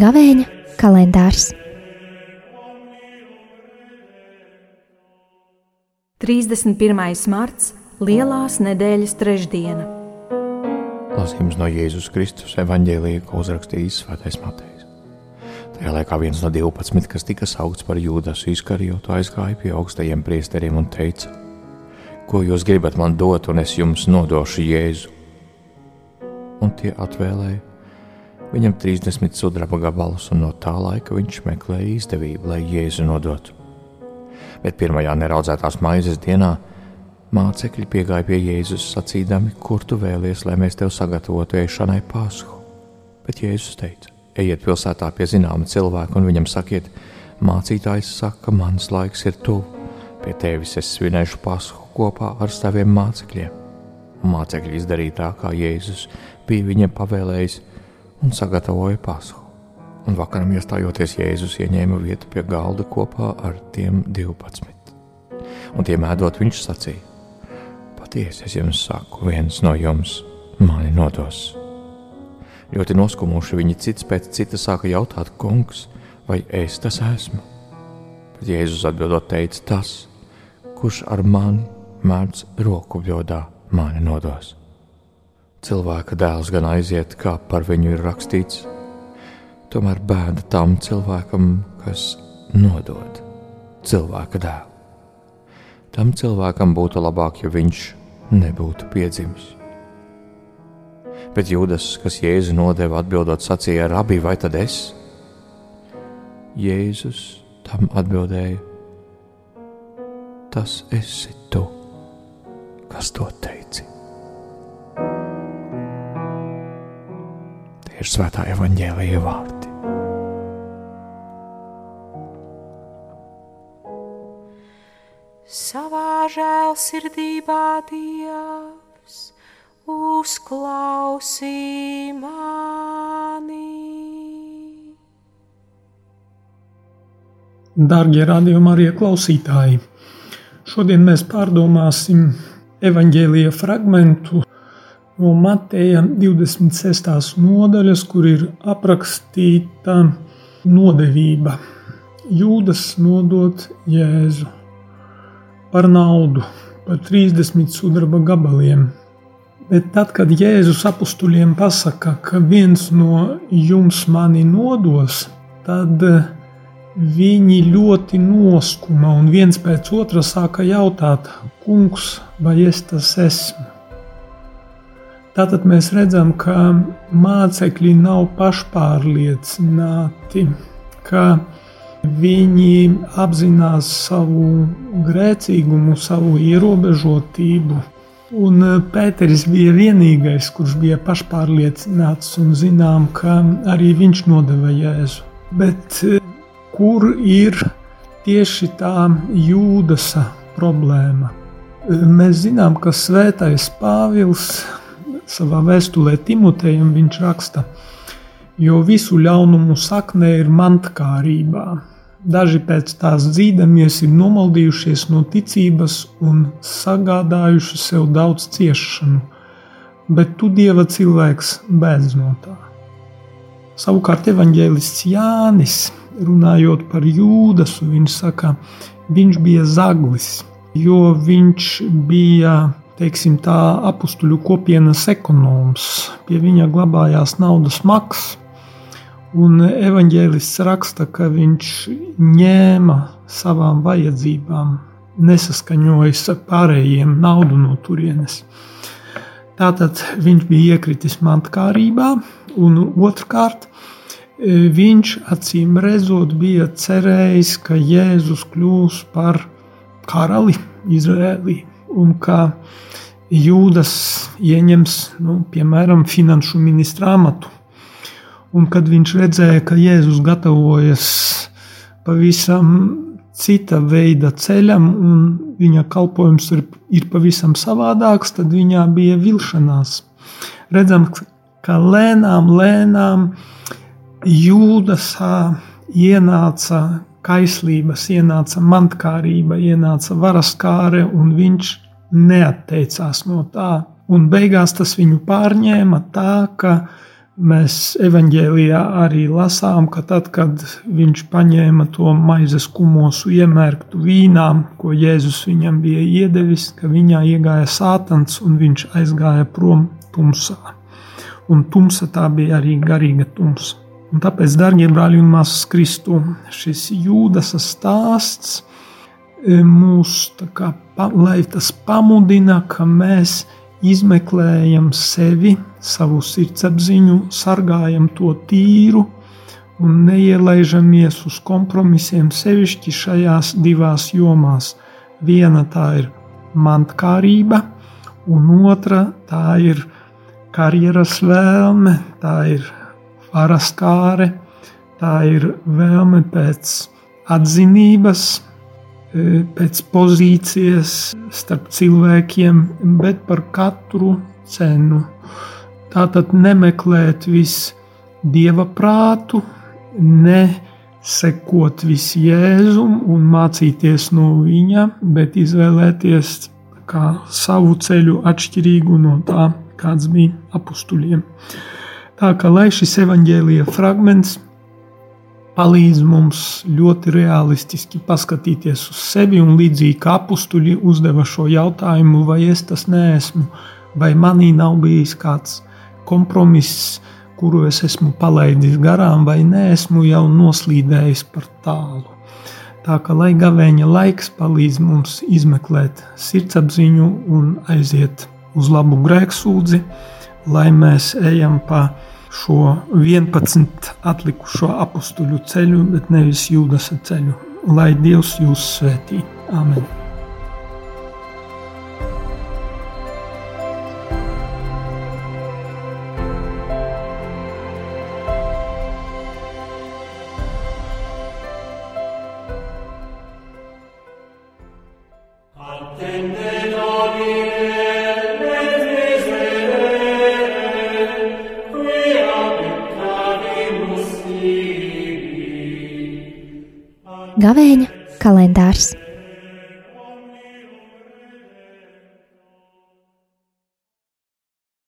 Gavēņa kalendārs 31. marts - Lielās nedēļas trešdiena. Lasījums no Jēzus Kristus evanģēlīja, ko uzrakstījis Svētais Matejs. Tajā laikā viens no 12, kas tika saukts par Jūdas izkarjotu, aizgāja pie augstajiem priesteriem un teica: Ko jūs gribat man dot, un es jums nodošu Jēzu? Un tie atvēlēja viņam 30 sudraba gabalus, un no tā laika viņš meklēja izdevību, lai Jēzu nodotu. Bet pirmajā neraudzētās maizes dienā Mācekļi piegāja pie Jēzus sacīdami, kur tu vēlies, lai mēs tev sagatavotu ēšanai pasku. Bet Jēzus teica: Ejiet pilsētā pie zināma cilvēka un viņam sakiet, mācītājs saka, mans laiks ir tuvu, pie tevis es svinēšu pasku kopā ar saviem mācekļiem. Mācekļi izdarīja tā, kā Jēzus bija viņiem pavēlējis, un sagatavoja pasku. Un vakaram iestājoties Jēzus ieņēma vietu pie galda kopā ar tiem 12. Un tiem ēdot, viņš sacīja: Patiesi es jums saku, viens no jums mani nodos. Ļoti noskumuši viņi cits pēc cita sāka jautāt, kungs, vai es tas esmu? Bet Jēzus atbildot teica, tas, kurš ar mani mēdz roku bļodā, mani nodos. Cilvēka dēls gan aiziet, kā par viņu ir rakstīts, tomēr bēda tam cilvēkam, kas nodod cilvēka dēlu. Tam cilvēkam būtu labāk, ja viņš nebūtu piedzimis. Bet Jūdas, kas Jēzu nodeva, atbildot, sacīja: Rabbi, vai tad es? Jēzus tam atbildēja: Tas esi tu, kas to teici. Tie ir svētā evaņģēlīja vārdi. savā žēlsirdībā Dievs uzklausī mani. Darbie radījumi arī klausītāji, šodien mēs pārdomāsim evaņģēlīja fragmentu no Mateja 26. nodaļas, kur ir aprakstīta nodevība. Jūdas nodot Jēzu par naudu, par 30 sudraba gabaliem. Bet tad, kad Jēzus apstuļiem pasaka, ka viens no jums mani nodos, tad eh, viņi ļoti noskuma un viens pēc otra sāka jautāt, kungs, vai es tas esmu? Tātad mēs redzam, ka mācekļi nav pašpārliecināti, ka Viņi apzinās savu grēcīgumu, savu ierobežotību. Un eh, Pēteris bija vienīgais, kurš bija pašpārliecināts un zinām, ka arī viņš nodeva Jēzu. Bet eh, kur ir tieši tā jūdasa problēma? Eh, mēs zinām, ka svētais Pāvils savā vēstulē Timotejam viņš raksta, jo visu ļaunumu sakne ir mantkārībā Daži pēc tās dzīdamies ir nomaldījušies no ticības un sagādājuši sev daudz ciešanu, bet tu, Dieva cilvēks, bēdz no tā. Savukārt evanģēlists Jānis, runājot par Jūdasu, viņš saka, viņš bija zaglis, jo viņš bija teiksim, tā apstuļu kopienas ekonoms. Pie viņa glabājās naudas maksas, Un evanģēlists raksta, ka viņš ņēma savām vajadzībām, nesaskaņojas ar pārējiem naudu no turienes. Tātad viņš bija iekritis mantkārībā, un otrkārt viņš acīm redzot bija cerējis, ka Jēzus kļūs par karali Izrēlī un ka Jūdas ieņems, nu, piemēram, finanšu ministra amatu. Un kad viņš redzēja, ka Jēzus gatavojas pavisam cita veida ceļam, un viņa kalpojums ir, ir pavisam savādāks, tad viņā bija vilšanās. Redzam, ka lēnām, lēnām jūdas ienāca kaislības, ienāca mantkārība, ienāca varaskāre, un viņš neatteicās no tā. Un beigās tas viņu pārņēma tā, ka mēs evanģēlijā arī lasām, ka tad, kad viņš paņēma to maizes kumosu iemērktu vīnā, ko Jēzus viņam bija iedevis, ka viņā iegāja sātans un viņš aizgāja prom tumsā. Un tumsa tā bija arī garīga tumsa. Un tāpēc, darbie brāļi un māsas Kristu, šis jūdas stāsts e, mūs kā, lai tas pamudina, ka mēs izmeklējam sevi, savu sirdsapziņu, sargājam to tīru un neielaižamies uz kompromisiem sevišķi šajās divās jomās. Viena tā ir mantkārība, un otra tā ir karjeras vēlme, tā ir paraskāre, tā ir vēlme pēc atzinības, e, pēc pozīcijas starp cilvēkiem, bet par katru cenu. Tātad nemeklēt visu dieva prātu, ne sekot visu jēzumu un mācīties no viņa, bet izvēlēties savu ceļu atšķirīgu no tā, kāds bija apstuļiem. Tā kā lai šis evaņģēlīja fragments palīdz mums ļoti realistiski paskatīties uz sevi un līdzīgi kā apstuļi uzdeva šo jautājumu, vai es tas neesmu, vai manī nav bijis kāds kompromiss, kuru es esmu palaidis garām, vai neesmu jau noslīdējis par tālu. Tā kā lai gavēņa laiks palīdz mums izmeklēt sirdsapziņu un aiziet uz labu grēksūdzi, lai mēs ejam pa šo 11 atlikušo apstuļu ceļu, bet nevis jūdas ceļu. Lai Dievs jūs svētī. Amen! Gavēņa kalendārs